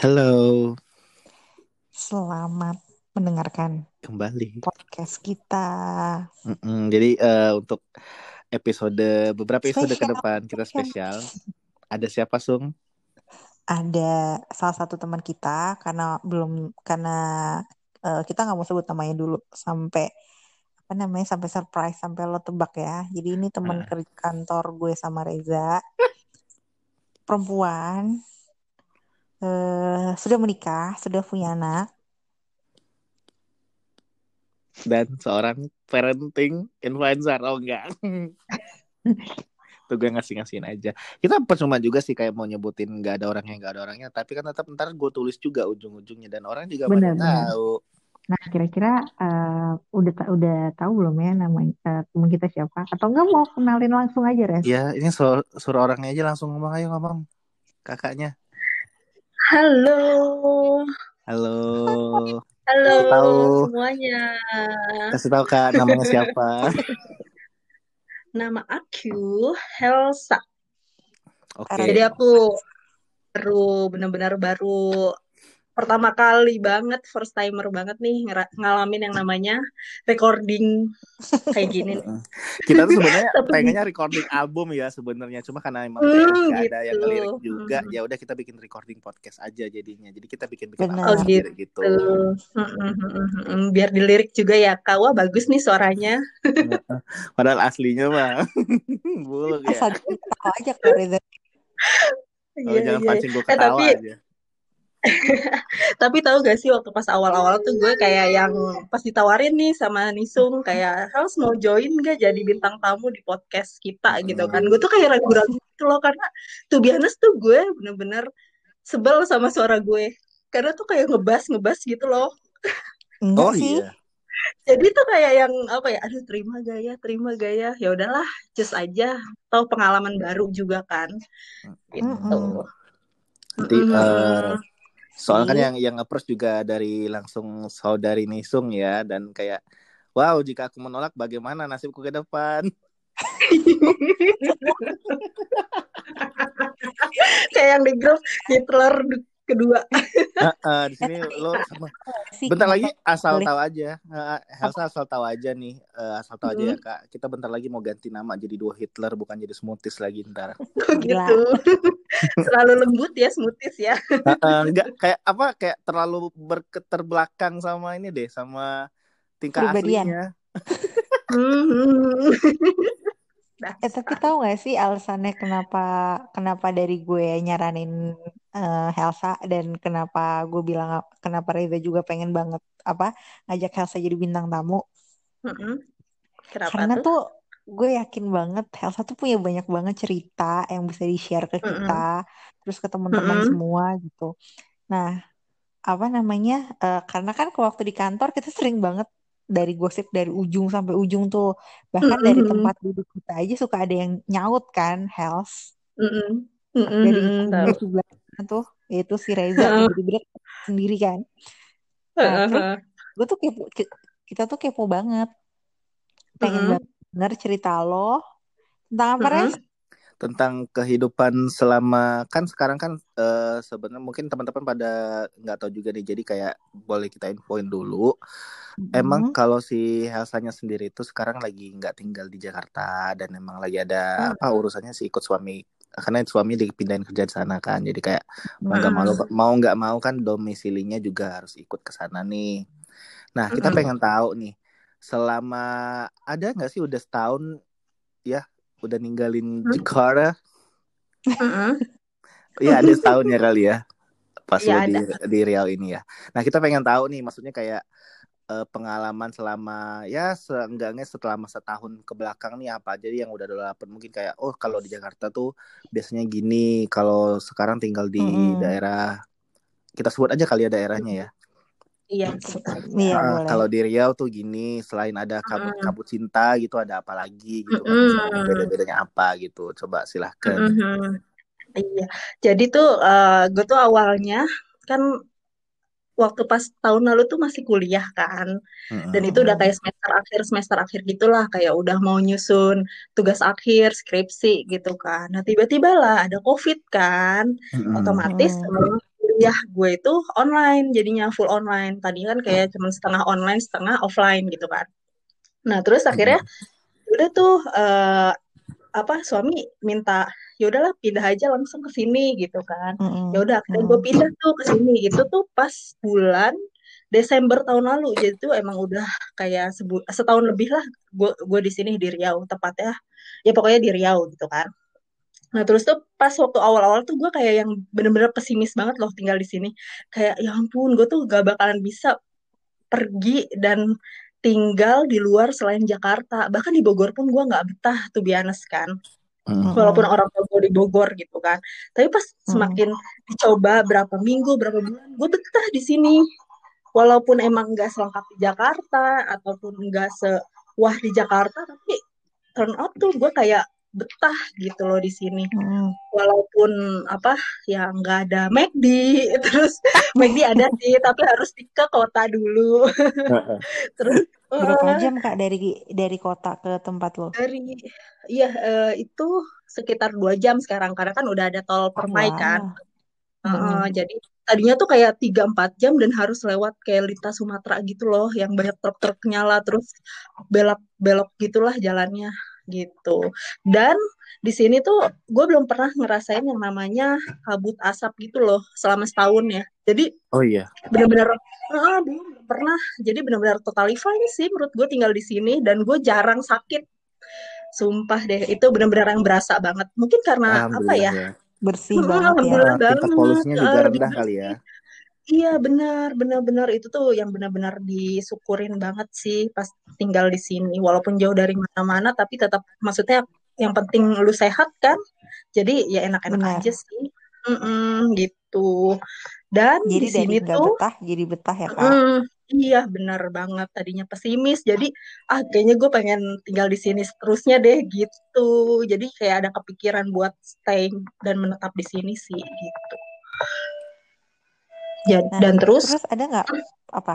Halo, Selamat mendengarkan kembali. podcast kita. Mm-mm, Jadi eh, untuk episode beberapa episode ke Spesial, depan kita spesial. Ada siapa Sung? Ada salah satu teman kita karena belum karena eh, kita nggak mau sebut namanya dulu sampai apa namanya sampai surprise sampai lo tebak ya. Jadi ini teman kerja kantor gue sama Reza. Perempuan eh sudah menikah, sudah punya anak. Dan seorang parenting influencer. Oh enggak. Tuh gue ngasih-ngasihin aja. Kita percuma juga sih kayak mau nyebutin nggak ada orangnya nggak ada orangnya. Tapi kan tetap ntar gue tulis juga ujung-ujungnya dan orang juga Benar, pada benar. tahu. Nah, kira-kira eh, udah ta- udah tahu belum ya namanya eh, teman kita siapa? Atau enggak mau kenalin langsung aja, Res? Ya ini suruh, suruh orangnya aja langsung ngomong ayo ngomong kakaknya. Halo, Halo. halo Kasih tahu. semuanya. Kasih tahu kak namanya siapa. Nama aku Helsa. Oke. Jadi aku baru benar-benar baru pertama kali banget, first timer banget nih ngalamin yang namanya recording kayak gini. nih. Kita tuh sebenarnya pengennya recording album ya sebenarnya cuma karena emang Hmm, nggak ada yang gitu. ngelirik juga Hmm. ya udah kita bikin recording podcast aja jadinya jadi kita bikin bikin Benar. album Oh, gitu Tuh. Mm, mm, mm, mm, mm. Biar dilirik juga ya, Kak. Wah, bagus nih suaranya. padahal aslinya mah buluk ya Asal aja kalau Iya, jangan iya. pancing gue Eh, ketawa tapi- aja Tapi tahu gak sih waktu pas awal-awal tuh gue kayak yang pas ditawarin nih sama Nisung kayak harus mau join gak jadi bintang tamu di podcast kita gitu kan. Gue tuh kayak ragu-ragu gitu loh karena tuh biasa tuh gue bener-bener sebel sama suara gue. Karena tuh kayak ngebas-ngebas gitu loh. Oh sih. iya Jadi tuh kayak yang apa ya, aduh terima gak ya, terima gak ya. Udahlah, just aja. Tahu pengalaman baru juga kan. Gitu. Mm-mm. nanti Mm-mm. Soalnya kan Sih. yang yang approach juga dari langsung saudari Nisung ya dan kayak wow jika aku menolak bagaimana nasibku ke depan kayak yang di grup Hitler kedua. Heeh, di sini lo sama Sih, bentar lagi asal boleh? tahu aja Helsa asal tahu aja nih Eh, asal tahu aja ya Hmm. kak kita bentar lagi mau ganti nama jadi dua Hitler bukan jadi smoothies lagi ntar Oh gitu. Selalu lembut ya smoothies ya. Heeh, enggak kayak apa kayak terlalu berketerbelakang sama ini deh sama tingkah Kepribadian. aslinya Hmm. Eh tapi tahu gak sih alasannya kenapa kenapa dari gue nyaranin eh, Helsa dan kenapa gue bilang kenapa Reza juga pengen banget apa ngajak Helsa jadi bintang tamu. Kenapa karena tuh? tuh gue yakin banget Helsa tuh punya banyak banget cerita yang bisa di share ke kita terus ke teman-teman Mm-mm. semua gitu. Nah apa namanya eh, karena kan ke waktu di kantor kita sering banget dari gosip dari ujung sampai ujung tuh bahkan dari Mm-mm. tempat duduk kita aja suka ada yang nyaut kan Hels Mm-mm. Mm-mm. dari Mm-mm. Tahu. kubu sebelah tuh yaitu si Reza tiba-tiba sendiri kan nah terus gue tuh kepo ki- kita tuh kepo banget pengen banget denger cerita lo tentang apa. Res? Tentang kehidupan selama kan sekarang kan eh, sebenarnya mungkin teman-teman pada nggak tahu juga nih jadi kayak boleh kita infoin dulu emang Mm-mm. kalau si Helsanya sendiri itu sekarang lagi nggak tinggal di Jakarta dan emang lagi ada Mm. apa urusannya sih ikut suami karena suami dipindahin kerja di sana kan jadi kayak mau nggak mau Mm-mm. mau nggak mau kan domisilinya juga harus ikut ke sana nih nah kita Mm-mm. pengen tahu nih selama ada nggak sih udah setahun ya udah ninggalin Hmm? Jakarta. Iya ada setahun ya kali ya pas lo di ada. di Riau ini ya. Nah kita pengen tahu nih maksudnya kayak eh, pengalaman selama ya seenggaknya setelah masa tahun ke belakang nih apa aja yang udah dapet mungkin kayak oh kalau di Jakarta tuh biasanya gini kalau sekarang tinggal di Mm-mm. daerah kita sebut aja kali ya daerahnya ya. Iya. Iya boleh kalau di Riau tuh gini selain ada kabut Mm-mm. kabut cinta gitu ada apa lagi gitu kan Mm-mm. beda bedanya apa gitu coba silahkan. Mm-mm. Iya. Jadi tuh eh, gue tuh awalnya kan waktu pas tahun lalu tuh masih kuliah kan. Dan itu udah kayak semester akhir semester akhir gitulah kayak udah mau nyusun tugas akhir, skripsi gitu kan. Nah, tiba-tiba lah ada COVID kan. Mm-mm. Otomatis Mm. Kuliah gue itu online jadinya full online. Tadi kan kayak cuma setengah online setengah offline gitu kan. Nah terus akhirnya udah tuh uh, apa suami minta ya udahlah pindah aja langsung ke sini gitu kan. Mm-mm. ya udah akhirnya gue pindah tuh ke sini. Itu tuh pas bulan Desember tahun lalu. Jadi tuh emang udah kayak sebu- setahun lebih lah gue gue di sini di Riau. Tepatnya ya pokoknya di Riau gitu kan nah terus tuh pas waktu awal-awal tuh gue kayak yang bener-bener pesimis banget loh tinggal di sini. Kayak ya ampun gue tuh gak bakalan bisa pergi dan tinggal di luar selain Jakarta. Bahkan di Bogor pun gue nggak betah tuh biasa kan. Hmm. walaupun orang tua gue di Bogor gitu kan. Tapi pas semakin dicoba berapa minggu berapa bulan gue betah di sini. Walaupun emang nggak selengkap di Jakarta ataupun nggak sewah di Jakarta tapi turn out tuh gue kayak betah gitu loh di sini Mm. walaupun apa ya nggak ada McD terus McD ada sih tapi harus di ke kota dulu terus Berapa eh, jam kak dari dari kota ke tempat lo? dari iya eh, itu sekitar dua jam sekarang karena kan udah ada tol Permai kan Wah. Heeh, Mm-mm. jadi tadinya tuh kayak 3-4 jam dan harus lewat kayak lintas Sumatera gitu loh yang banyak truk-truk nyala terus belok-belok gitulah jalannya gitu dan di sini tuh gue belum pernah ngerasain yang namanya kabut asap gitu loh selama setahun ya jadi Oh iya. benar-benar ah, belum pernah jadi benar-benar totally fine sih menurut gue tinggal di sini dan gue jarang sakit sumpah deh itu benar-benar yang berasa banget mungkin karena apa ya ya. Bersih banget ya. tingkat polusinya juga Ah, lebih rendah kali ya. Iya benar, benar-benar itu tuh yang benar-benar disyukurin banget sih pas tinggal di sini. Walaupun jauh dari mana-mana, tapi tetap maksudnya yang penting lu sehat kan. Jadi ya enak-enak Benar. aja sih. Mm-mm, gitu. Dan Jadi di sini tuh, betah jadi betah ya kak. mm, iya benar banget. Tadinya pesimis, jadi ah kayaknya gue pengen tinggal di sini seterusnya deh gitu. Jadi kayak ada kepikiran buat stay dan menetap di sini sih gitu. Ja- Nah Dan terus terus ada nggak apa?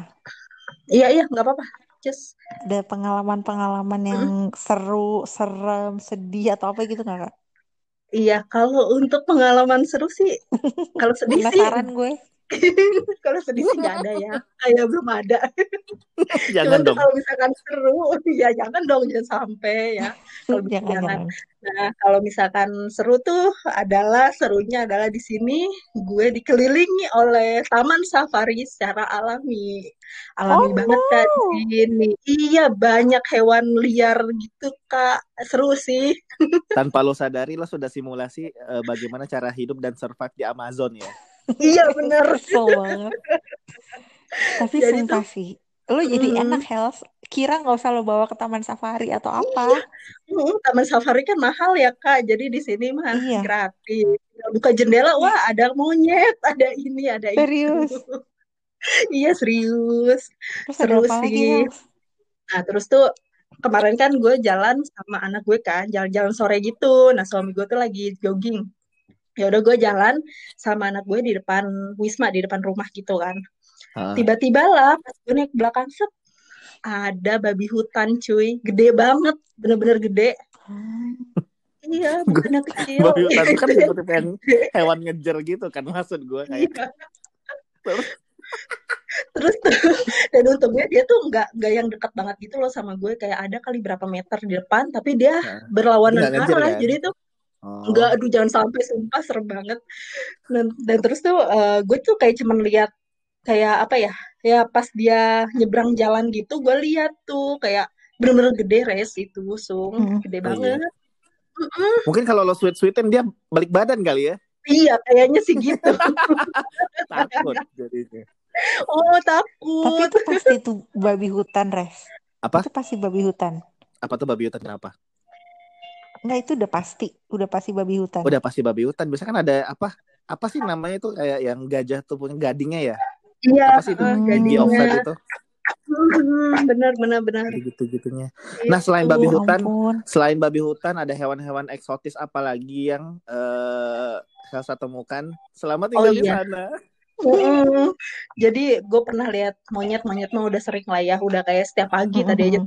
Iya iya nggak apa-apa. Just Ada pengalaman-pengalaman yang seru, serem, sedih atau apa gitu nggak kak? iya kalau untuk pengalaman seru sih, kalau sedih sih, Penasaran gue. kalau sedih sih nggak ada ya. Kayak belum ada. Jangan dong. kalau misalkan seru, ya jangan dong jangan sampai ya. Kalau bisa Jangan. Nah kalau misalkan seru tuh adalah serunya adalah di sini gue dikelilingi oleh taman safari secara alami. Oh Alami banget kak no. di sini. Iya banyak hewan liar gitu kak. Seru sih. Tanpa lo sadari lo sudah simulasi eh, bagaimana cara hidup dan survive di Amazon ya. Iya bener. Kesel banget. Tapi Jadi sumpah tuh, sih, lo jadi mm, enak health. Kira nggak usah lo bawa ke taman safari atau iya, apa? mm, taman safari kan mahal ya Kak. Jadi di sini mah Iya, gratis. Buka jendela, wah ada monyet, ada ini, ada itu. serius. Iya serius, Terus seru lagi sih. health? Nah terus tuh kemarin kan gue jalan sama anak gue kan, jalan-jalan sore gitu. Nah suami gue tuh lagi jogging. Ya udah gue jalan sama anak gue di depan Wisma, di depan rumah gitu kan. Ah. Tiba-tiba lah pas gue naik belakang set, ada babi hutan cuy, gede banget, bener-bener gede. Hmm. Iya, Gue bukan yang kecil. babi hutan kan seperti pengen hewan ngejer gitu kan maksud gue kayak Iya. terus Terus tuh, dan untungnya dia tuh nggak nggak yang dekat banget gitu loh sama gue, kayak ada kali berapa meter di depan, tapi dia nah, berlawanan arah. kan Jadi tuh oh nggak, aduh jangan sampai sumpah serem banget. Dan, dan terus tuh eh, gue tuh kayak cuman lihat kayak apa ya, ya pas dia nyebrang jalan gitu, gue lihat tuh kayak bener-bener gede res itu, sung, Mm-mm. gede oh iya banget. Mm-mm. mungkin kalau lo sweet sweetin dia balik badan kali ya Iya, kayaknya sih gitu. takut jadinya Oh, Tapi takut. itu pasti tuh babi hutan, Res. apa Itu pasti babi hutan. apa tuh babi hutan kenapa Enggak, itu udah pasti. Udah pasti babi hutan. udah pasti babi hutan biasanya kan ada apa apa sih namanya itu kayak yang gajah tuh punya gadingnya ya Iya, apa sih itu eh, gadingnya. offset itu Hmm, benar, benar, benar. gitu gitunya nah selain babi hutan ampun. selain babi hutan ada hewan-hewan eksotis apa lagi yang eh Elsa temukan selama Oh tinggal di iya. sana Mm-mm. Jadi gue pernah lihat monyet-monyet mah udah sering lah ya, udah kayak setiap pagi tadi aja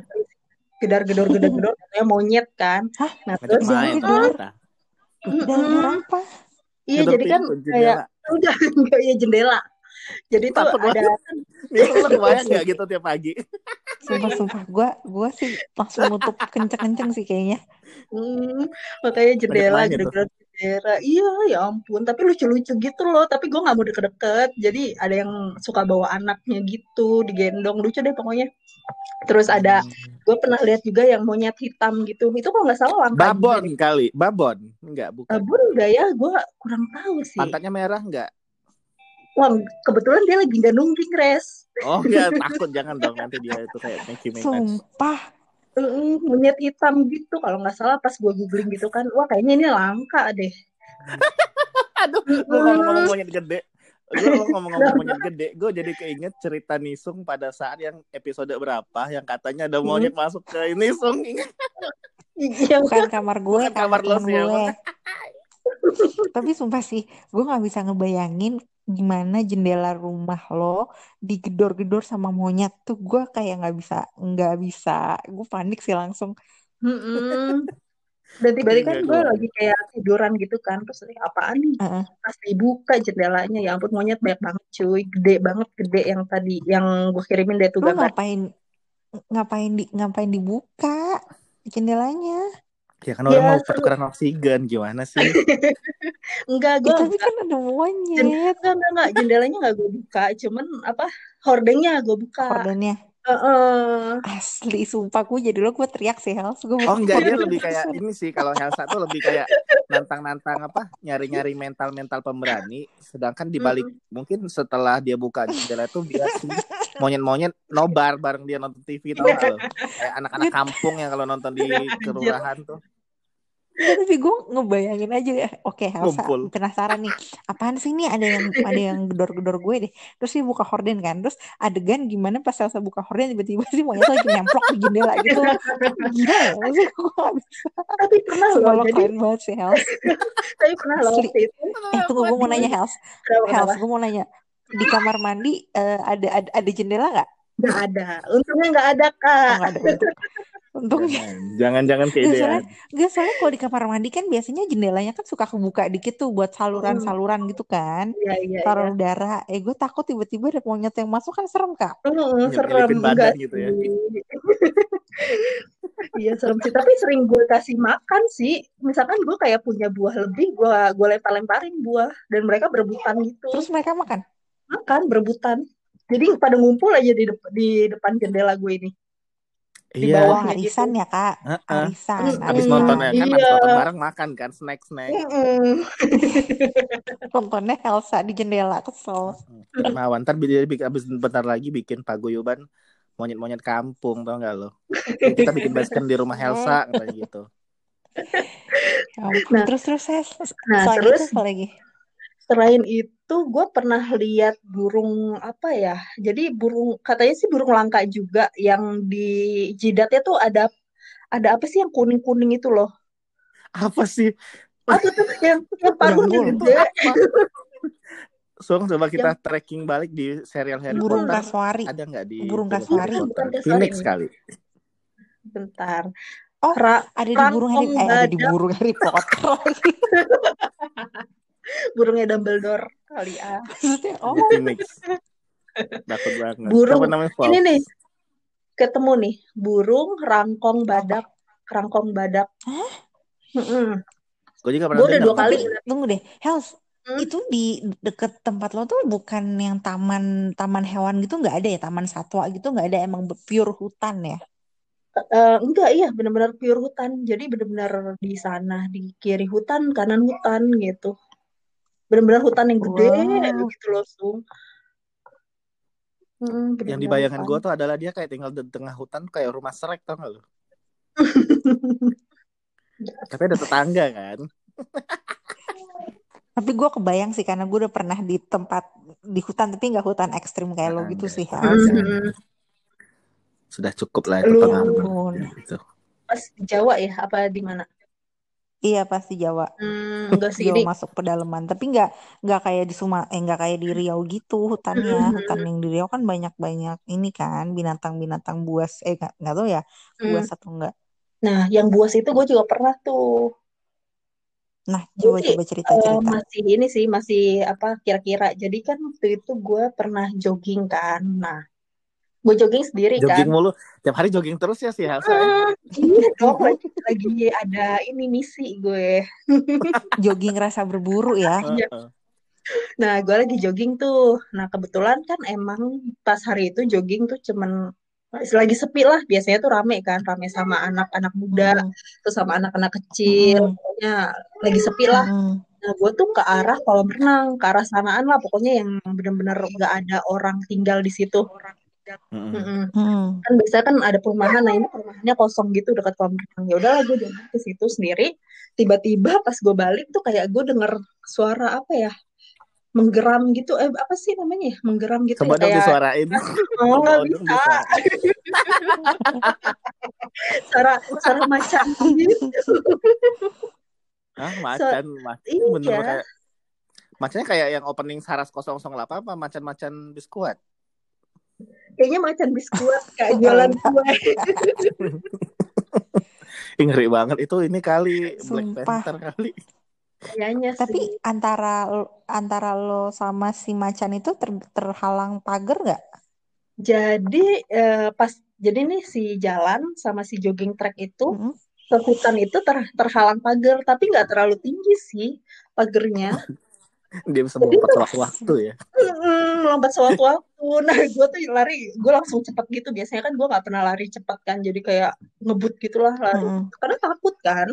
Mm-mm. gedar-gedor gedar-gedor katanya monyet kan. Hah? Nah terus main Gedor-gedor mm-mm. apa? Iya, Gedor jadi kan kayak udah enggak ya jendela. Jadi tuh ada lo kebayang nggak gitu tiap pagi? Sumpah sumpah gue gue sih langsung nutup kenceng-kenceng sih kayaknya. hmm, makanya jendela, monyet jendela. Iya, ya ampun. Tapi lucu-lucu gitu loh. Tapi gue nggak mau deket-deket. Jadi ada yang suka bawa anaknya gitu, digendong. Lucu deh pokoknya. Terus ada, gue pernah lihat juga yang monyet hitam gitu. Itu kalau nggak salah langka Babon deh. kali, babon. Enggak, bukan. Babon enggak ya? Gue kurang tahu sih. Pantatnya merah enggak? Wah, kebetulan dia lagi nggak nungging, Res. Oh enggak, takut jangan dong nanti dia itu kayak Nicki Minaj. Sumpah. Mm, monyet hitam gitu. Kalau nggak salah pas gue googling gitu kan. Wah, kayaknya ini langka deh. Aduh, lu ngomong-ngomong monyet gede. Gue ngomong-ngomong monyet gede, gue jadi keinget cerita Nisung pada saat yang episode berapa yang katanya ada monyet masuk ke Nisung. Iya, Bukan kamar gue, Bukan kamar lo sih, gue. Tapi sumpah sih, gue nggak bisa ngebayangin gimana jendela rumah lo digedor-gedor sama monyet tuh gue kayak nggak bisa nggak bisa gue panik sih langsung Mm-mm. Dan tiba-tiba kan Enggak, gue gua- lagi kayak tiduran gitu kan. Terus apaan nih? Heeh. Pas dibuka jendelanya. Ya ampun monyet banyak banget cuy. Gede banget. Gede yang tadi. Yang gue kirimin deh tuh lo gambar. ngapain ngapain di ngapain dibuka jendelanya Ya kan orang Ya, mau seru. pertukaran oksigen gimana sih? Enggak, Ya, gue tapi kan ada monyet Enggak, enggak, enggak. Jendelanya enggak gue buka. Cuman apa? Hordengnya gue buka. kordennya Heeh. asli sumpah gue jadi lo gue teriak sih Hels gue Oh enggak dia lebih kayak ini sih kalau Helsa tuh lebih kayak nantang-nantang apa nyari-nyari mental-mental pemberani sedangkan di balik mungkin setelah dia buka jendela itu dia monyet-monyet nobar bareng dia nonton TV tau gak lo kayak anak-anak kampung yang kalau nonton di kelurahan tuh Nggak, tapi gue ngebayangin aja ya. Oke, Elsa Ngumpul. penasaran nih. Apaan sih nih ada yang ada yang gedor-gedor gue deh. Terus dia buka horden kan. Terus adegan gimana pas Elsa buka horden tiba-tiba sih monyet lagi nemplok di jendela gitu. Gila ya. Maksudnya gue gak bisa. Tapi pernah loh. Jadi, keren banget sih, Hels. tapi pernah loh. Eh tunggu gue mau nanya Hels, kenapa? gue mau nanya. Di kamar mandi eh, ada, ada ada jendela nggak? Nggak ada. Untungnya nggak ada, Oh Kak. nggak ada. Untung. Untungnya. jangan-jangan Nggak, keidean soalnya, nggak, soalnya kalau di kamar mandi kan biasanya jendelanya kan suka kebuka dikit tuh buat saluran-saluran gitu kan. Iya, iya, iya. Saluran udara. Eh gue takut tiba-tiba ada monyet yang masuk kan serem kak. Heeh, serem enggak gitu ya. sih. Iya serem sih, tapi sering gue kasih makan sih. Misalkan gue kayak punya buah lebih, gue gue lempar-lemparin buah dan mereka berebutan gitu. Terus mereka makan. Makan berebutan. Jadi pada ngumpul aja di, dep- di depan jendela gue ini. Di iya Oh bawahnya arisan gitu. ya kak. Arisan. Mm-mm. abis arisan. nonton ya kan abis Iya. nonton bareng makan kan snack snack Mm-mm. Nontonnya Elsa di jendela kesel. Mawan ntar abis bentar lagi bikin paguyuban monyet-monyet kampung tau gak lo kita bikin basecamp di rumah Helsa katanya gitu Ya ampun. Nah. terus terus saya Nah, selain terus itu apa lagi? Selain itu, gue pernah lihat burung apa ya? Jadi burung katanya sih burung langka juga yang di jidatnya tuh ada ada apa sih yang kuning kuning itu loh? apa sih Apa tuh yang yang paruhnya gede? Sung coba kita tracking balik di serial Harry Burung Potter kasuari. ada nggak di Burung kasuari Phoenix nih. kali Bentar. Oh, Ra- Ada di burung Harry eh ada di burung Harry Potter. burungnya Dumbledore kali ah. Maksudnya oh Phoenix takut banget Burung. apa namanya Paul? Ini nih ketemu nih burung rangkong badak, rangkong badak. Mm-mm. gue juga pernah Gue udah dengar dua kali. tapi tunggu deh, Hels. Hmm? Itu di deket tempat lo tuh bukan yang taman taman hewan gitu nggak ada ya taman satwa gitu nggak ada emang pure hutan ya? Eh, enggak iya benar-benar pure hutan jadi benar-benar di sana di kiri hutan kanan hutan gitu benar-benar hutan yang gede Wow. gitu loh Sung Mm, yang benar-benar di bayangan hutan. gue tuh adalah dia kayak tinggal di tengah hutan kayak rumah serek tau gak lo tapi ada tetangga kan Tapi gue kebayang sih karena gue udah pernah di tempat di hutan tapi nggak hutan ekstrim kayak lo gitu sih. Mm, sudah cukup lah itu Lu- pengalaman Ampun. gitu. pas di Jawa ya apa di mana Iya pasti Jawa. Hmm, enggak sih Jawa ini masuk pedalaman tapi nggak nggak kayak di Suma eh nggak kayak di Riau gitu hutannya Mhm. hutan yang di Riau kan banyak banyak ini kan binatang-binatang buas eh nggak nggak tahu ya Hmm. buas atau enggak nah yang buas itu gue juga pernah tuh Nah, coba Jadi, coba cerita eh, cerita. masih ini sih masih apa kira-kira. Jadi kan waktu itu gue pernah jogging kan. Nah, gue jogging sendiri kan. Jogging mulu. Tiap hari jogging terus ya si Helsa. ya? Hmm, iya dong, lagi, ada ini misi gue. Jogging rasa berburu ya. Iya. Nah, gue lagi jogging tuh. Nah, kebetulan kan emang pas hari itu jogging tuh cuman lagi sepi lah. Biasanya tuh rame kan, rame sama anak-anak muda, Mm-mm. terus sama anak-anak kecil. Mm-mm. Pokoknya lagi sepi lah. Mm-mm. Nah, gue tuh ke arah kolam renang, ke arah sanaan lah. Pokoknya yang bener-bener gak ada orang tinggal di situ. Mm-mm. Mm. Kan biasanya kan ada perumahan, nah ini perumahannya kosong gitu dekat kolam renang. Ya udahlah gue jalan ke situ sendiri. Tiba-tiba pas gue balik tuh kayak gue denger suara apa ya? Menggeram gitu. Eh apa sih namanya ya? Menggeram gitu Coba ya dong kayak disuarain. oh nggak dong bisa. Suara suara macan gitu. Hah, macan, macan Iya. bener kayak macannya kayak yang opening Saras 008 apa macan-macan biskuit. Kayaknya macan biskuit kayak jualan kue. Ih, ngeri banget itu ini kali Black Sumpah. Panther kali. Kayaknya sih. Tapi antara antara lo sama si macan itu ter- terhalang pagar nggak? Jadi eh, pas jadi nih si jalan sama si jogging track itu Mm-mm. ke hutan itu ter- terhalang pagar, tapi nggak terlalu tinggi sih pagernya. Dia bisa melompat sewaktu-waktu ya. Mm, lompat sewaktu-waktu. Nah, gue tuh lari, gue langsung cepat gitu. Biasanya kan gue nggak pernah lari cepat kan, jadi kayak ngebut gitulah lari. Mm-mm. Karena takut kan.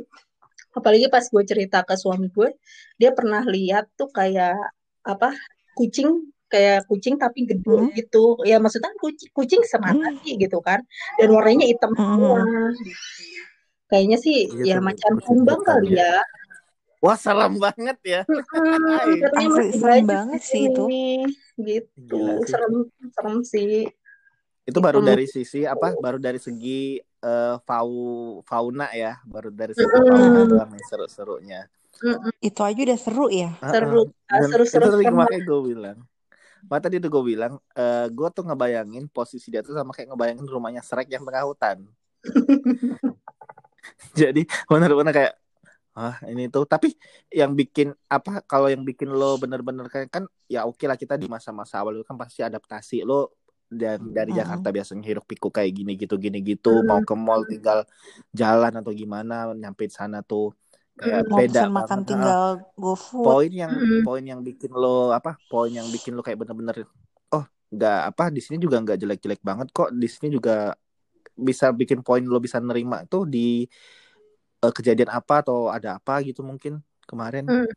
Apalagi pas gue cerita ke suami gue, dia pernah lihat tuh kayak apa kucing kayak kucing tapi gede Hmm. gitu. Ya maksudnya kucing, kucing semata Hmm. sih gitu kan. Dan warnanya hitam Hmm. semua. Kayaknya sih Gitu, ya macan kucing kumbang kali ya. ya. Wah, serem banget ya. Hmm, katanya Asli, masih serem banget sih itu. Gitu. Gila sih. Serem, serem sih. Itu baru Hmm. dari sisi apa? Baru dari segi eh, fau fauna ya, baru dari segi Mm-mm. fauna doang nih seru-serunya. Mm-mm. Itu aja udah seru ya. Seru. Dan seru-seru itu makanya gue bilang. Makanya tadi tuh gue bilang, eh gue tuh ngebayangin posisi dia tuh sama kayak ngebayangin rumahnya Shrek yang tengah hutan. Jadi bener-bener kayak ah ini tuh tapi yang bikin apa kalau yang bikin lo bener-bener kayak kan ya oke lah kita di masa-masa awal itu kan pasti adaptasi lo dan dari Mm-mm. Jakarta biasanya hiruk pikuk kayak gini gitu gini gitu mau ke mall tinggal jalan atau gimana nyampe sana tuh kayak Mau beda makan banget. Ah, tinggal GoFood. poin yang Mm-mm. poin yang bikin lo apa poin yang bikin lo kayak bener-bener oh nggak apa di sini juga nggak jelek-jelek banget kok di sini juga bisa bikin poin lo bisa nerima tuh di eh, kejadian apa atau ada apa gitu mungkin kemarin Hmm.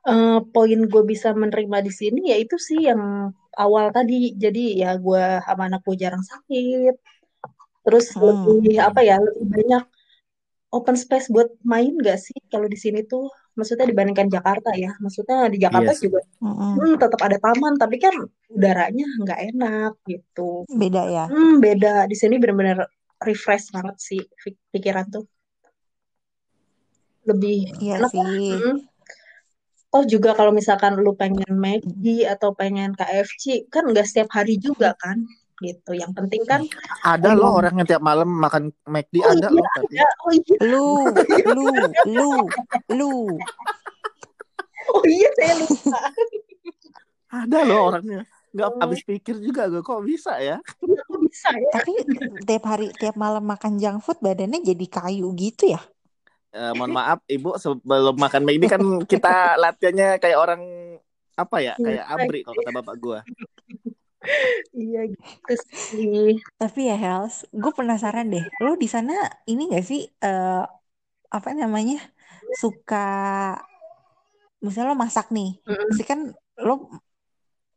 Eh, poin gue bisa menerima di sini ya itu sih yang awal tadi. Jadi ya gue sama anak gue jarang sakit. Terus Hmm. lebih apa ya lebih banyak open space buat main gak sih kalau di sini tuh? Maksudnya dibandingkan Jakarta ya. Maksudnya di Jakarta Iya sih. juga Mm-mm. hmm, tetap ada taman, tapi kan udaranya nggak enak gitu. Beda ya. Hmm, beda. Di sini benar-benar refresh banget sih pik- pikiran tuh. Lebih Iya enak sih. Hmm. Oh juga kalau misalkan lu pengen McD atau pengen KFC kan nggak setiap hari juga kan gitu. Yang penting kan ada loh orang yang tiap malam makan McD oh ada iya loh tapi ada oh iya Lu, lu, lu, lu. oh iya saya lupa ada loh orangnya nggak Oh. habis pikir juga gue kok bisa ya Iya, kok bisa ya Tapi tiap hari, tiap malam makan junk food badannya jadi kayu gitu ya. Eh, mohon maaf ibu sebelum makan McD kan kita latihannya kayak orang apa ya kayak abri kalau kata bapak gue iya gitu sih Tapi ya Hels, gue penasaran deh. Lo di sana ini gak sih eh, apa namanya suka misalnya lo masak nih, Mm-mm. pasti kan lo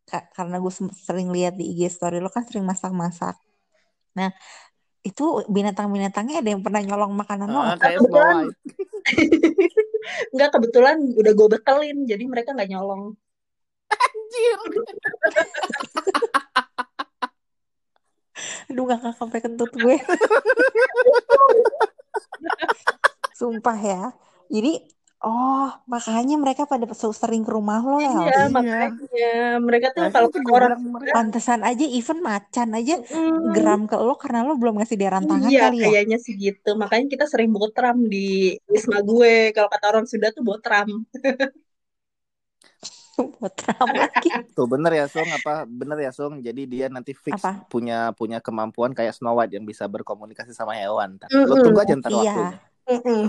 ka- karena gue sering lihat di IG story lo kan sering masak-masak. Nah itu binatang-binatangnya ada yang pernah nyolong makanan lo Ah, nggak? kayak kebetulan nggak kebetulan udah gue bekelin jadi mereka nggak nyolong Anjir. Aduh gak sampai kentut gue. Sumpah ya. Jadi Oh, makanya mereka pada se- sering ke rumah lo ya, Iya, makanya mereka tuh kalau gue orang Pantesan aja even macan aja Mm, geram ke lo karena lo belum ngasih dia rantangan iya kali ya. kayaknya sih gitu. Makanya kita sering botram di wisma gue. Kalau kata orang Sunda tuh botram. Buat ram lagi. tuh bener ya Sung apa bener ya Sung jadi dia nanti fix Apa? punya punya kemampuan kayak Snow White yang bisa berkomunikasi sama hewan ntar. lo Mm-mm. tunggu aja ntar Iya. waktunya Mm-mm.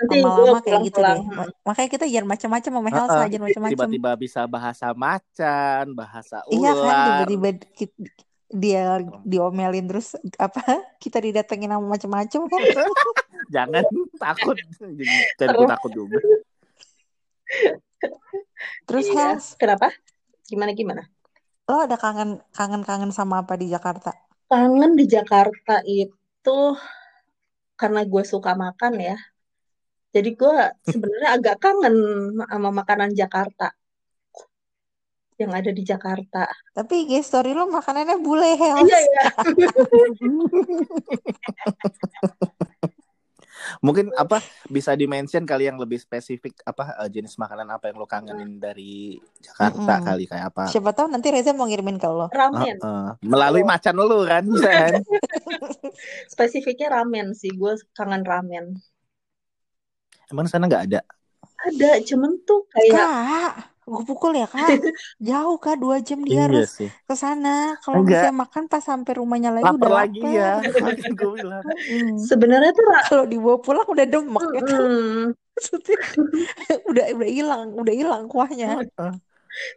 Nanti Lama-lama kayak gitu deh. Makanya kita jangan macam-macam sama. Helsa, jangan macam-macam. tiba-tiba bisa bahasa macan bahasa Iya kan, ular tiba-tiba dia diomelin terus apa kita didatengin sama macam-macam kan. jangan takut jadi gue takut juga Terus Iya. Hels, Kenapa? Gimana gimana? lo ada kangen kangen-kangen sama apa di Jakarta? Kangen di Jakarta itu karena gue suka makan ya. Jadi gue sebenarnya agak kangen sama makanan Jakarta yang ada di Jakarta. Tapi IG story lo makanannya bule Hels. Iya ya. mungkin apa bisa dimention kali yang lebih spesifik apa eh, jenis makanan apa yang lo kangenin dari Jakarta Mm-mm. kali kayak apa Siapa tahu nanti Reza mau ngirimin ke lo. Ramen. Heeh. melalui macan lo kan kan Spesifiknya ramen sih. Gue kangen ramen. Emang sana nggak ada Ada, cuman tuh kayak Kak, gue pukul ya kak. Jauh kak, dua jam dia iya harus sih ke sana. Kalau bisa makan pas sampai rumahnya lagi lapar udah lagi lapar. ya makanya gue bilang Mm. sebenarnya tuh Kalau dibawa pulang udah demek ya kan. Maksudnya udah udah hilang, udah hilang kuahnya.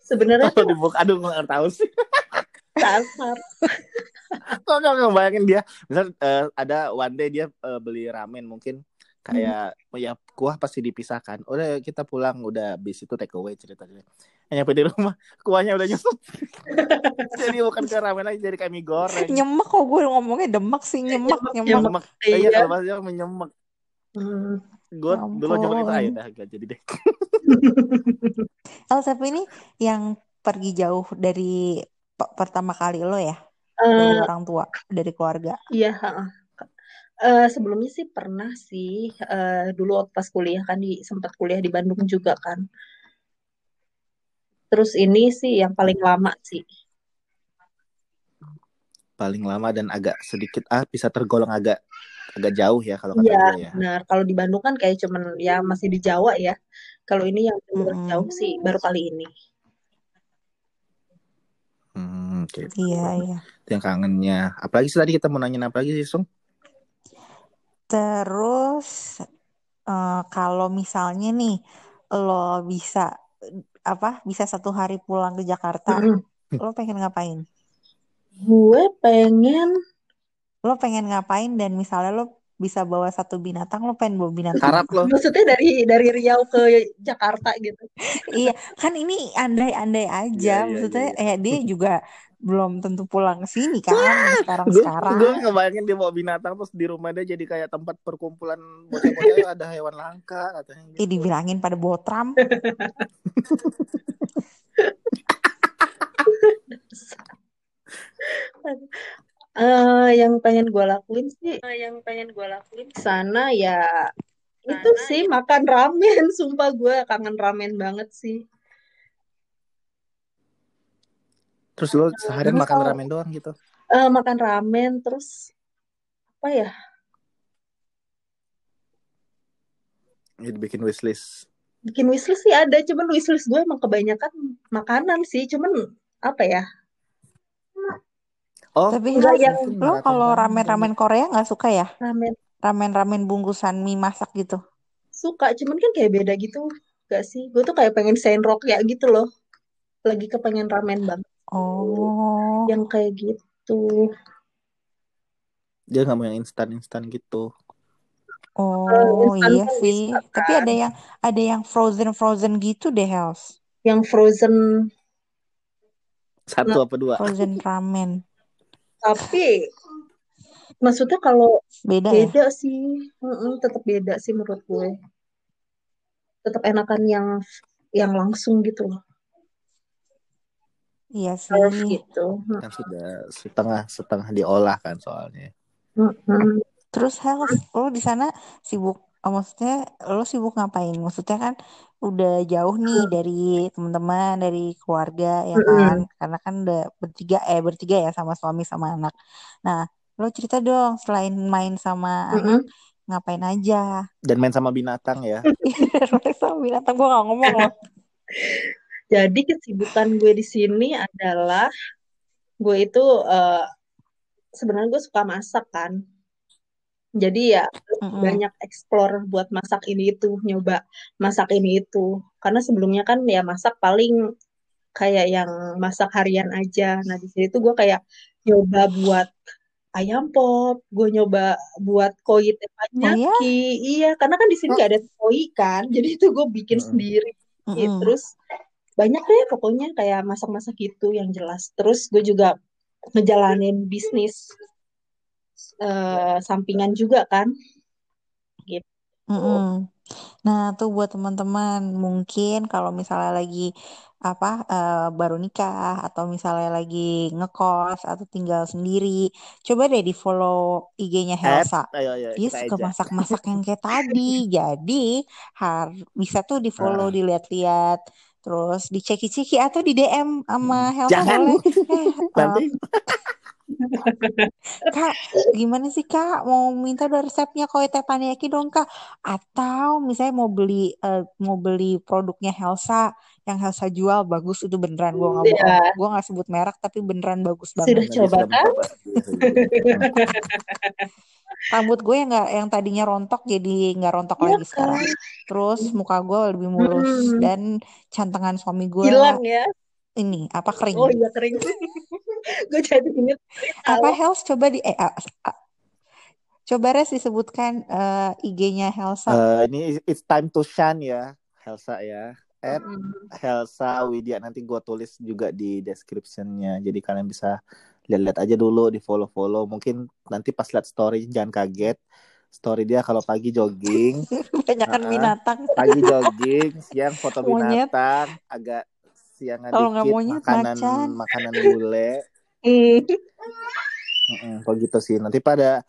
sebenarnya kalau tuh dibuka aduh gue nggak tahu sih kasar. Kok nggak ngebayangin dia misal eh, ada one day dia eh, beli ramen mungkin kayak oh ya kuah pasti dipisahkan. Udah kita pulang udah bis itu take away ceritanya. Nyampe di rumah kuahnya udah nyusut jadi bukan ke ramen lagi jadi kayak mie goreng. Nyemek kok gue ngomongnya demek sih nyemek Nyemek, nyemek. nyemek. Iya. Iya. kalau bahasa menyemek. Hmm. gue Ya dulu nyemek itu aja dah gak jadi deh. El tapi ini yang pergi jauh dari pe- pertama kali lo ya? Eh, dari orang tua dari keluarga. Iya, heeh. Eh, sebelumnya sih pernah sih eh, dulu waktu pas kuliah kan di sempat kuliah di Bandung juga kan. Terus ini sih yang paling lama sih. paling lama dan agak sedikit ah bisa tergolong agak agak jauh ya kalau kata Iya, gue ya benar. Kalau di Bandung kan kayak cuman ya masih di Jawa ya. Kalau ini yang Mm-mm. jauh sih baru kali ini. hmm, oke Iya iya. Itu yang kangennya apalagi sih tadi kita mau nanya apa lagi sih Sung Terus eh, kalau misalnya nih lo bisa apa bisa satu hari pulang ke Jakarta, lo pengen ngapain? Gue pengen Lo pengen ngapain dan misalnya lo bisa bawa satu binatang, lo pengen bawa binatang harap apa? lo maksudnya dari dari Riau ke Jakarta gitu. Iya, kan ini andai-andai aja. Iya, iya, Maksudnya iya, eh dia juga belum tentu pulang ke sini kan gue sekarang-sekarang. gue ngebayangin dia bawa binatang terus di rumah dia jadi kayak tempat perkumpulan bocah-bocah ada hewan langka katanya Ih, gitu. dibilangin pada botram. Eh, yang pengen gue lakuin sih, eh, yang pengen gue lakuin di sana ya itu sih makan ramen. Sumpah gue kangen ramen banget sih. terus lo seharian Terus makan kalau- ramen doang gitu Eh, makan ramen terus apa ya? jadi bikin wishlist Bikin wishlist sih ada, cuman wishlist gue emang kebanyakan makanan sih, cuman apa ya? Oh Tapi Enggak mungkin lo kalau ramen ramen-ramen Korea nggak suka ya? ramen Ramen-ramen bungkusan mie masak gitu. suka, cuman kan kayak beda gitu, gak sih? Gue tuh kayak pengen sendok ya gitu loh. Lagi kepengen ramen banget, Oh, yang kayak gitu. dia nggak mau yang instan instan gitu oh instan iya kan sih. bisa Tapi kan. ada yang ada yang frozen-frozen gitu deh, Hels. Yang frozen satu apa dua Frozen ramen. Tapi maksudnya kalau Beda ya? beda sih, Mm-mm, tetap beda sih menurut gue. Tetap enakan yang yang langsung gitu loh, Iya sih. gitu. kan sudah setengah setengah diolah kan soalnya Mm-mm. Terus Hels, lo di sana sibuk maksudnya lo sibuk ngapain? Maksudnya kan udah jauh nih dari teman-teman, dari keluarga ya kan? Karena kan udah bertiga eh bertiga ya sama suami sama anak. Nah, lo cerita dong selain main sama anak Mm-mm. ngapain aja? Dan main sama binatang ya. Main sama binatang gue gak ngomong loh. Jadi kesibukan gue di sini adalah gue itu eh, sebenarnya gue suka masak kan. Jadi ya Mm-mm. banyak explore buat masak ini itu, nyoba masak ini itu. Karena sebelumnya kan ya masak paling kayak yang masak harian aja. Nah di sini tuh gue kayak nyoba buat ayam pop, gue nyoba buat koi Oh ya? Iya, karena kan di sini gak ada koi kan, jadi itu gue bikin Mm-mm. sendiri. Mm-mm. Terus banyak deh pokoknya kayak masak-masak gitu yang jelas. Terus gue juga ngejalanin bisnis eh, sampingan juga kan, gitu. Mm-mm. Nah, tuh buat teman-teman, mungkin kalau misalnya lagi apa eh, baru nikah atau misalnya lagi ngekos atau tinggal sendiri, coba deh di follow IG-nya Helsa. ayo ayo Dia suka masak-masak yang kayak tadi. Jadi har bisa tuh di follow, Ah. dilihat-lihat, terus diceki-ceki atau di DM sama Helsa Jangan. boleh. Eh, eh, Nanti Kak, gimana sih Kak? Mau minta dong resepnya kue teppanyaki dong Kak? Atau misalnya mau beli eh, mau beli produknya Helsa yang Helsa jual bagus itu beneran gue nggak. Ya, Gue nggak sebut merek tapi beneran bagus sudah banget. Dia coba sudah kan? sudah. Rambut gue yang nggak yang tadinya rontok jadi nggak rontok Iya lagi sekarang. kan? Terus muka gue lebih mulus Hmm, dan cantengan suami gue hilang ya. ini apa kering. Oh iya kering. Gue jadi inget Apa Hels coba di eh, ah, ah, coba res disebutkan eh, IG-nya Helsa. Eh, ini it's time to shine ya, Helsa ya. At Helsa Widya nanti gue tulis juga di descriptionnya. Jadi kalian bisa lihat-lihat aja dulu, di follow-follow. Mungkin nanti pas lihat story jangan kaget. Story dia kalau pagi jogging, Kebanyakan Heeh. binatang. pagi jogging, siang foto Monyet. binatang, agak siangan Kalau dikit monyet, makanan macan. makanan bule. Mm. Mm-mm, kalau gitu sih. Nanti pada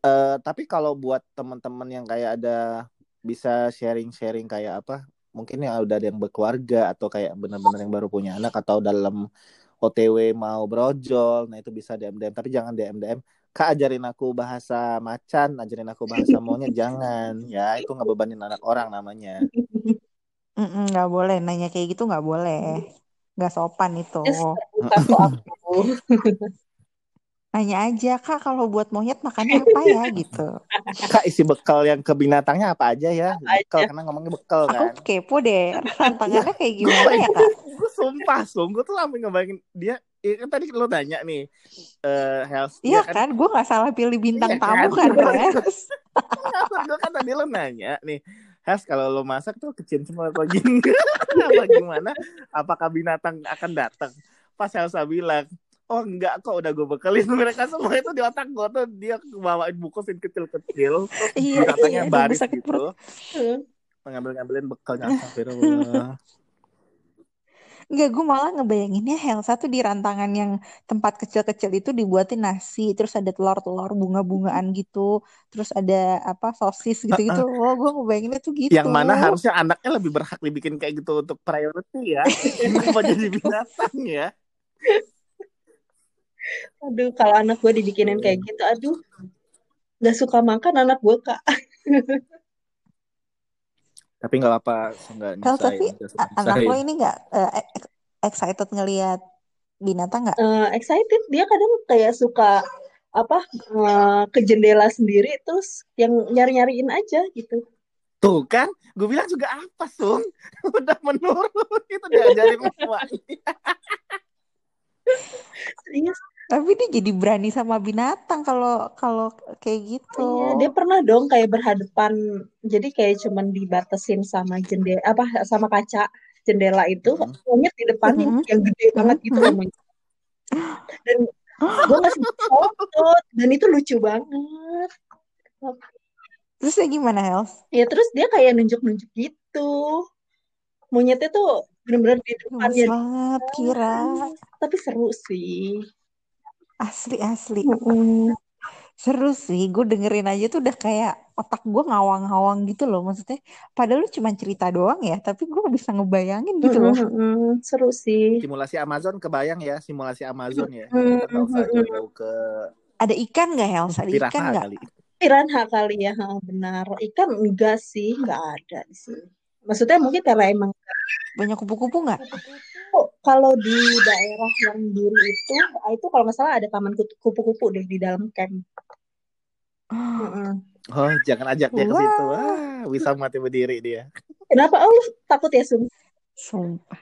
eh tapi kalau buat teman-teman yang kayak ada bisa sharing-sharing kayak apa? Mungkin yang udah ada yang berkeluarga atau kayak benar-benar yang baru punya anak atau dalam OTW mau brojol, nah itu bisa DM DM. Tapi jangan DM DM. Kak ajarin aku bahasa macan, ajarin aku bahasa monyet, jangan. Ya itu ngebebanin anak orang namanya. Nggak boleh nanya kayak gitu nggak boleh. Nggak sopan itu. Kok aku. Nanya aja kak kalau buat monyet makannya apa ya gitu. Kak isi bekal yang ke binatangnya apa aja ya? Bekal karena ngomongnya bekal Aku kan. kepo deh rantangannya kayak gue gimana ya kak? gue sumpah sungguh tuh sampai ngebayangin dia ya kan tadi lo nanya nih eh health Iya kan kan, gue nggak salah pilih bintang iya tamu kan kan, gue kan tadi lo nanya nih Has kalau lo masak tuh kecil semua apa gini apa gimana? Apakah binatang akan datang? Pas Elsa bilang oh enggak kok udah gue bekelin. Mereka semua itu di otak gue tuh dia bawain bungkusin kecil-kecil terus Iya, binatangnya iya, baris gitu. Ngambil-ngambilin bekalnya astagfirullah Enggak, gue malah ngebayanginnya Helsa tuh di rantangan yang tempat kecil-kecil itu dibuatin nasi, terus ada telur-telur bunga-bungaan gitu, terus ada apa sosis gitu-gitu loh. Gue ngebayanginnya tuh gitu. yang mana harusnya anaknya lebih berhak dibikin kayak gitu untuk priority ya kenapa jadi binatang ya Aduh, kalau anak gue dibikinin kayak gitu, aduh, gak suka makan anak gue kak. tapi nggak apa nggak Hel, nyusahin tapi anak lo ini nggak eh, ex- excited ngelihat binatang nggak? Eh, excited, dia kadang kayak suka apa eh, ke jendela sendiri, terus yang nyari-nyariin aja gitu. tuh kan gue bilang juga apa sung udah menurun itu diajarin semua Iya, Tapi dia jadi berani sama binatang kalau kalau kayak gitu. iya, dia pernah dong kayak berhadapan, jadi kayak cuman dibatasin sama jendela apa sama kaca jendela itu, Mhm. monyet di depannya Mhm. yang gede banget gitu loh monyet. Dan gue ngasih foto, dan itu lucu banget. Terus ya gimana, Hels? Ya terus dia kayak nunjuk-nunjuk gitu. Monyetnya tuh bener-bener di Gemes depannya. banget, Kira. Tapi seru sih. Asli, asli. Mm-mm. Seru sih, gue dengerin aja tuh udah kayak, otak gue ngawang-ngawang gitu loh maksudnya padahal lu cuma cerita doang ya tapi gue bisa ngebayangin gitu loh Mm-mm, seru sih. Simulasi Amazon kebayang ya, simulasi Amazon ya. Mm-mm, Kita nggak usah mm-mm. jauh-jauh ke ada ikan nggak Hels ada ikan nggak kali. Piranha kali ya, ha, benar. Ikan enggak sih, enggak ada di sini. Maksudnya mungkin karena emang banyak kupu-kupu nggak kalau di daerah yang diri itu, ah, itu kalau nggak salah ada taman kupu-kupu deh di dalam camp. Mm-mm. Oh, jangan ajak dia ke situ. Wah. Bisa mati berdiri dia. Kenapa? Oh, lu takut ya, Sum? Sumpah.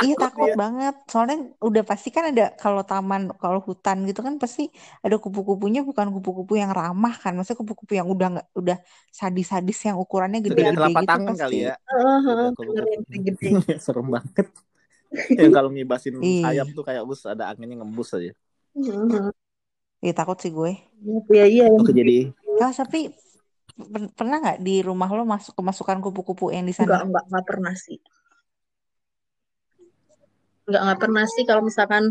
Iya takut Iya. banget. Soalnya udah pasti kan ada kalau taman, kalau hutan gitu kan pasti ada kupu-kupunya bukan kupu-kupu yang ramah kan. Maksudnya kupu-kupu yang udah nggak udah sadis-sadis yang ukurannya gede-gede gitu tangan pasti. kali ya. Yang gede. Serem banget. Yang kalau ngibasin Ih. sayap tuh kayak bus ada anginnya ngembus aja. Heeh. Iya takut sih gue. Iya, iya. yang Oke, jadi Kalau tapi per- pernah nggak di rumah lo masuk kemasukan kupu-kupu yang di Enggak, sana? enggak, enggak pernah sih. Enggak, enggak pernah sih kalau misalkan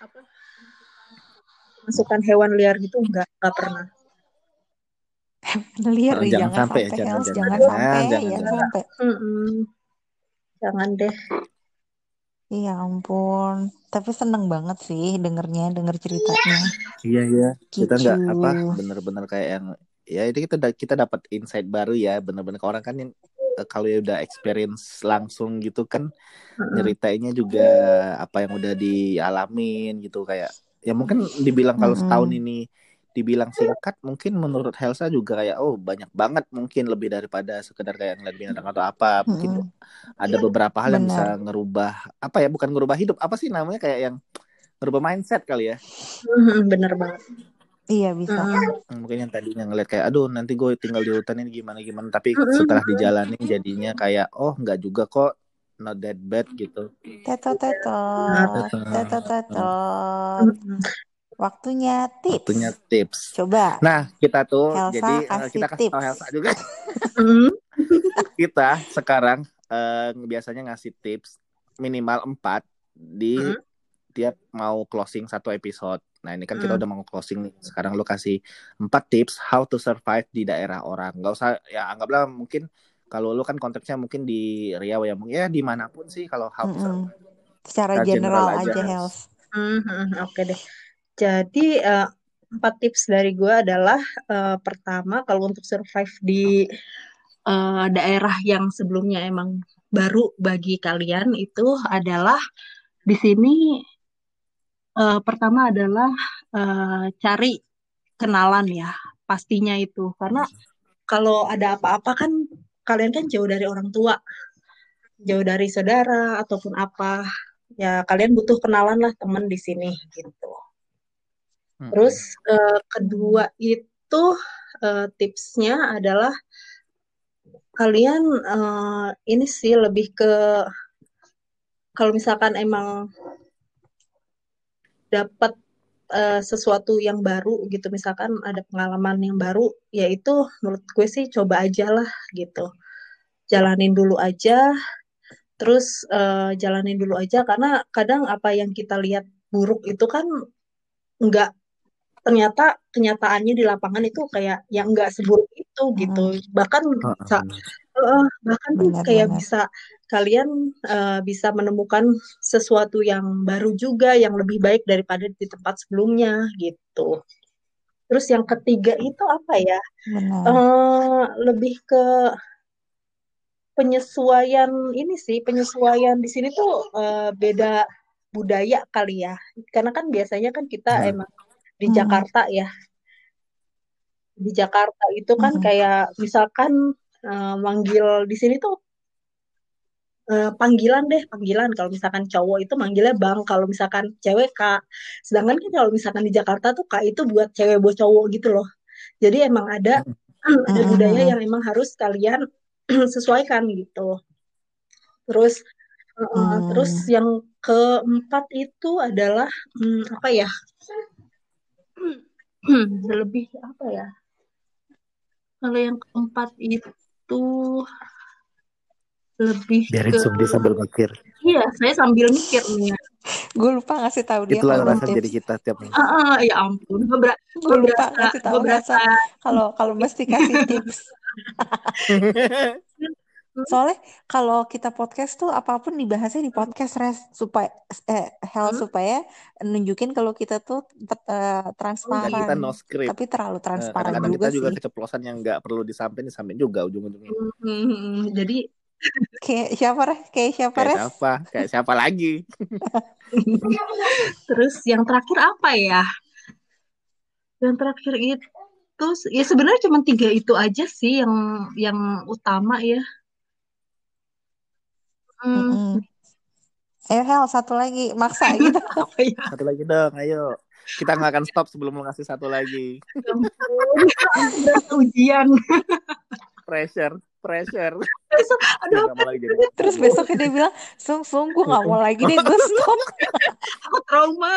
apa masukkan hewan liar gitu enggak, enggak pernah. Liar Oh, jangan jangan sampai, sampai, jangan, jangan. jangan Jangan, sampai, jangan, jangan jangan. Jangan deh. Iya ampun. Tapi seneng banget sih dengernya, denger ceritanya. Iya iya. Kita nggak Gitu. apa bener-bener kayak yang ya itu kita kita dapat insight baru ya bener-bener ke orang kan yang eh, kalau ya udah experience langsung gitu kan Mm-mm. nyeritainnya juga apa yang udah dialamin gitu kayak ya mungkin dibilang kalau setahun ini dibilang singkat mungkin menurut Helsa juga kayak oh banyak banget mungkin lebih daripada sekedar kayak ngeliat binatang atau apa mungkin Mm-mm. ada beberapa hal yang bisa Benar. ngerubah apa ya bukan ngerubah hidup apa sih namanya kayak yang ngerubah mindset kali ya Mm-mm, Bener banget. Iya bisa. Mm-mm. mungkin yang tadinya ngeliat kayak aduh nanti gue tinggal di hutan ini gimana gimana tapi Mm-mm. setelah dijalanin jadinya kayak oh nggak juga kok not that bad gitu Tetot tetot, tetot tetot. Mm-mm. Waktunya tips. waktunya tips Coba nah kita tuh Helsa jadi eh, kasih kita kasih tahu tips. Helsa juga Mm. kita sekarang eh, biasanya ngasih tips minimal 4 di Mm. tiap mau closing satu episode. Nah ini kan kita Mm. udah mau closing nih. Sekarang lo kasih 4 tips how to survive di daerah orang. Gak usah ya anggaplah mungkin kalau lo kan konteksnya mungkin di Riau ya mungkin ya di mana pun sih kalau how to Mm-mm. survive. Secara Secara general general aja, aja, Hels. Hels. Mhm, Oke deh. Jadi eh, empat tips dari gue adalah eh, pertama kalau untuk survive di eh, daerah yang sebelumnya emang baru bagi kalian itu adalah di sini eh, pertama adalah eh, cari kenalan ya pastinya itu. Karena kalau ada apa-apa kan kalian kan jauh dari orang tua jauh dari saudara ataupun apa ya kalian butuh kenalan lah teman di sini gitu Mm-mm. terus eh, kedua itu eh, tipsnya adalah kalian eh, ini sih lebih ke kalau misalkan emang dapat eh, sesuatu yang baru gitu misalkan ada pengalaman yang baru ya itu menurut gue sih coba aja lah gitu jalanin dulu aja terus eh, jalanin dulu aja karena kadang apa yang kita lihat buruk itu kan nggak ternyata kenyataannya di lapangan itu kayak yang nggak seburuk itu gitu bahkan bisa eh, bahkan tuh kayak benar. bisa kalian eh, bisa menemukan sesuatu yang baru juga yang lebih baik daripada di tempat sebelumnya gitu terus yang ketiga itu apa ya Benar. eh lebih ke penyesuaian ini sih penyesuaian di sini tuh eh, beda budaya kali ya karena kan biasanya kan kita Nah. emang di Hmm. Jakarta ya di Jakarta itu kan Hmm. kayak misalkan eh, manggil di sini tuh eh, panggilan deh panggilan kalau misalkan cowok itu manggilnya bang kalau misalkan cewek kak sedangkan kan kalau misalkan di Jakarta tuh kak itu buat cewek buat cowok gitu loh jadi emang ada ada Mm-mm. budaya yang emang harus kalian sesuaikan gitu terus eh, Hmm. terus yang keempat itu adalah hmm, apa ya lebih apa ya kalau yang keempat itu lebih Biarin ke Sumbi sambil mikir. iya saya sambil mikir nih ya. gue lupa ngasih tahu dia Itulah rasa tips. jadi kita tiap minggu. Ah, ah, ya ampun, gue ber Gue gue lupa berasa ngasih tahu berasa kalau kalau mesti kasih tips. Soalnya kalau kita podcast tuh apa pun dibahasnya di podcast res supaya eh, hell Hmm? supaya nunjukin kalau kita tuh eh, Dan kita transparan. no script. Tapi terlalu transparan Kadang-kadang juga kita juga sih. keceplosan yang nggak perlu disampaikan disampaikan juga ujung-ujungnya. Hmm, jadi Kayak siapa res? Kayak siapa Kayak res? siapa? Kayak siapa lagi? terus yang terakhir apa ya? Yang terakhir itu ya sebenarnya cuma tiga itu aja sih yang yang utama ya. Hmm, Mm-mm. Ayo Hel satu lagi maksa gitu. apa ya? Satu lagi dong, ayo. Kita nggak akan stop sebelum lu ngasih satu lagi. Ya ujian. Pressure, pressure. Besok, aduh, lagi. Terus besoknya dia bilang, sung sung gue nggak mau lagi deh gue stop. aku trauma.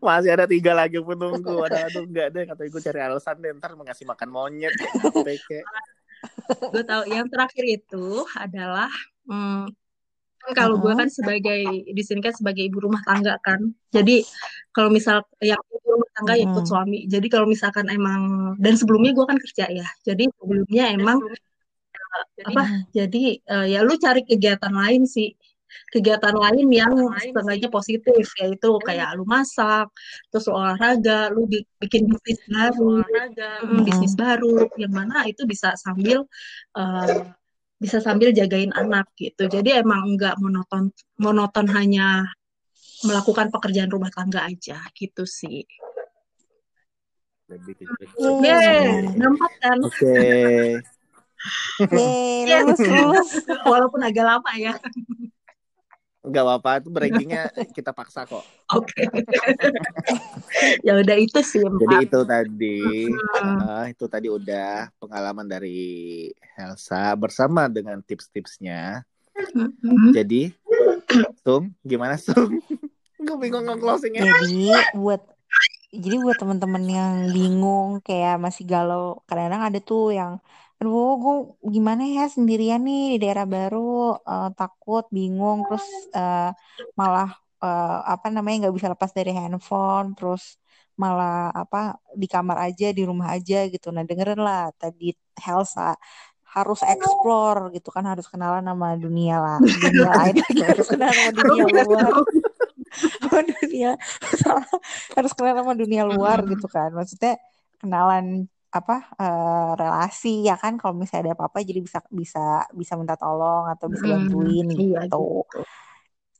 Masih ada tiga lagi pun nunggu. Ada aduh enggak deh kata gue cari alasan deh ntar mau ngasih makan monyet. Peke. Gue tahu yang terakhir itu adalah hmm, kan kalau gue kan sebagai di sini kan sebagai ibu rumah tangga kan. Jadi kalau misal yang ibu rumah tangga ya ikut suami. Jadi kalau misalkan emang dan sebelumnya gue kan kerja ya. Jadi sebelumnya emang apa? Jadi eh, ya lu cari kegiatan lain sih. Kegiatan lain yang setengahnya positif yaitu kayak lu masak, terus lu olahraga, lu bi- bikin bisnis baru, Mm, bisnis baru yang mana itu bisa sambil eh, bisa sambil jagain anak gitu. Jadi emang nggak monoton monoton hanya melakukan pekerjaan rumah tangga aja gitu sih. Lebih nampak kan? Oke. Yeay, lulus lulus. Walaupun agak lama ya. Enggak apa-apa itu breakingnya kita paksa kok. Oke. ya udah itu sih Jadi itu tadi, Hmm. ah, itu tadi udah pengalaman dari Elsa bersama dengan tips-tipsnya. Hmm. Jadi, Sung, gimana Sung? Gue bingung nge-closingnya. Jadi buat jadi buat teman-teman yang bingung kayak masih galau, kadang-kadang ada tuh yang aduh gue gimana ya sendirian nih di daerah baru eh, takut bingung terus eh, malah eh, apa namanya nggak bisa lepas dari handphone terus malah apa di kamar aja di rumah aja gitu. Nah dengerin lah tadi Helsa harus explore gitu kan harus kenalan sama dunia lah. Dunia lain harus kenalan sama dunia luar. sama dunia harus kenalan sama dunia luar gitu kan. Maksudnya kenalan apa eh, relasi ya kan kalau misalnya ada apa-apa jadi bisa bisa bisa minta tolong atau bisa Hmm, bantuin iya gitu. gitu.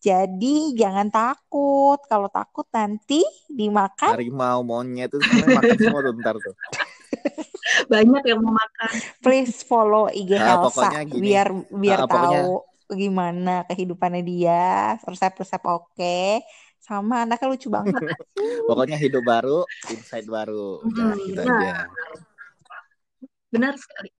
Jadi jangan takut. Kalau takut nanti dimakan. Harimau, monyet itu semuanya makan semua tuh ntar tuh. Banyak yang mau makan. Please follow IG Nah, Elsa pokoknya gini. biar biar Ah, pokoknya- tahu gimana kehidupannya dia, resep-resep oke, sama anaknya lucu banget. Pokoknya hidup baru, insight baru. Hmm, gitu benar. aja. Benar sekali.